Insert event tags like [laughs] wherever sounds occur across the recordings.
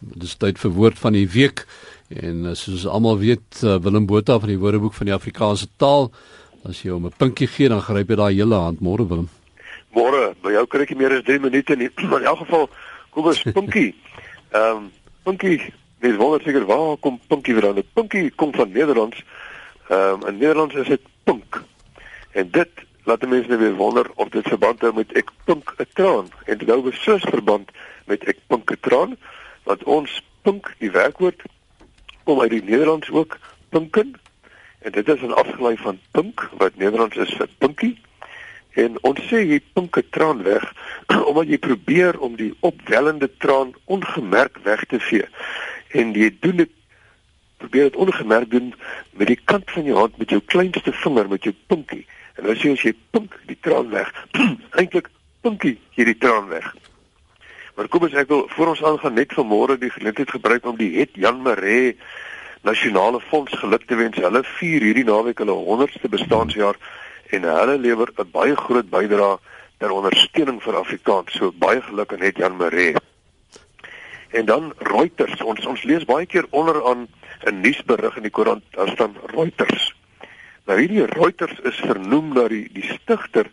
Dis tyd vir woord van die week en eh, soos almal weet eh, Willem Botha van die Woordeboek van die Afrikaanse taal as jy hom 'n pinkie gee dan gryp jy daai hele hand môre Willem. Môre, by jou kry ek meer as 3 minute nie. [clears throat] Maar in elk geval kom ons pinkie. [laughs] Ehm um, pinkie, dis wonder seker waar kom pinkie vandaan? Pinkie kom van Nederlands. Ehm um, in Nederlands is dit pink. En dit laat mense nou weer wonder of dit verband hou met ek pink 'n traan en dit hou beslis verband met ek pink 'n traan wat ons pink die werkwoord kom uit die Nederlands ook pinken. En dit is 'n afgelei van pink wat Nederlands is vir pinkie. En ons sê jy pink 'n traan weg [clears throat] omdat jy probeer om die opwellende traan ongemerk weg te vee en jy doen dit probeer dit ongemerk doen met die kant van jou hand met jou kleinste vinger met jou pinkie. En as jy as jy pink die traan weg. [clears throat] Eintlik pinkie hierdie traan weg Maar kom ons ek wil voor ons aangaan net vanmôre die geleentheid gebruik om die Het Jan Maree Nasionale Fonds geluk te wens. Hulle vier hierdie naweek hulle 100ste bestaanjaar en hulle lewer 'n baie groot bydrae ter ondersteuning vir Afrikaans. So baie geluk aan Het Jan Maree. En dan Reuters. Ons ons lees baie keer onder aan 'n nuusberig in die koerant daar staan Reuters. Nou hierdie Reuters is vernoem na die die stigter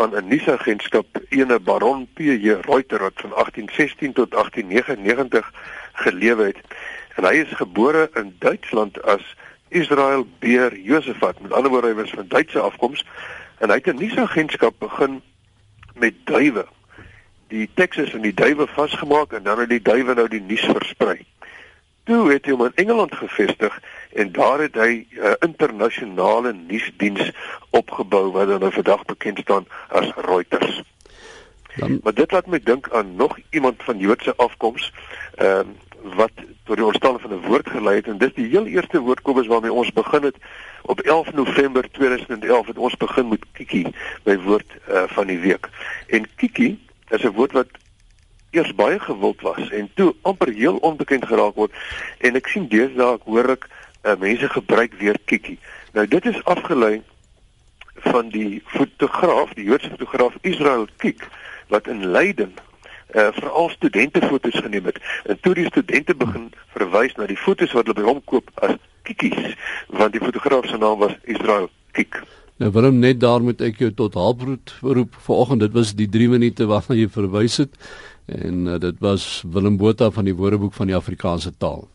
van 'n nuusagentskap ene Baron P.J. Reuter wat van 1816 tot 1899 gelewe het. En hy is gebore in Duitsland as Israel Beer Josefat. Met ander woorde hy was van Duitse afkoms en hy het 'n nuusagentskap begin met duwe. Die tekste in die duwe vasgemaak en dan het die duwe nou die nuus versprei. Toe het hy hom in Engeland gevestig en daar het hy 'n uh, internasionale nuusdiens opgebou wat dan nou vandag bekend staan as Reuters. Dan, maar dit laat my dink aan nog iemand van Joodse afkoms ehm uh, wat tot die ontstaan van 'n woord gelei het en dis die heel eerste woordkobus waarmee ons begin het op 11 November 2011 het ons begin met Kiki by woord uh, van die week. En Kiki is 'n woord wat eers baie gewild was en toe amper heel onbekend geraak word en ek sien deesdae ek hoor ek uh, mense gebruik weer Kiki. Nou dit is afgelei van die fotograaf, die Joodse fotograaf Israel Kik wat in Leiden uh, veral studentefoto's geneem het. En toe die studente begin verwys na die foto's wat hulle by hom koop as Kikkies, want die fotograaf se naam was Israel Kik. Nou waarom net daar moet ek jou tot halfbroed roep vanoggend dit was die 3 minute waarna jy verwys het en uh, dit was Willem Botha van die Woordeboek van die Afrikaanse taal.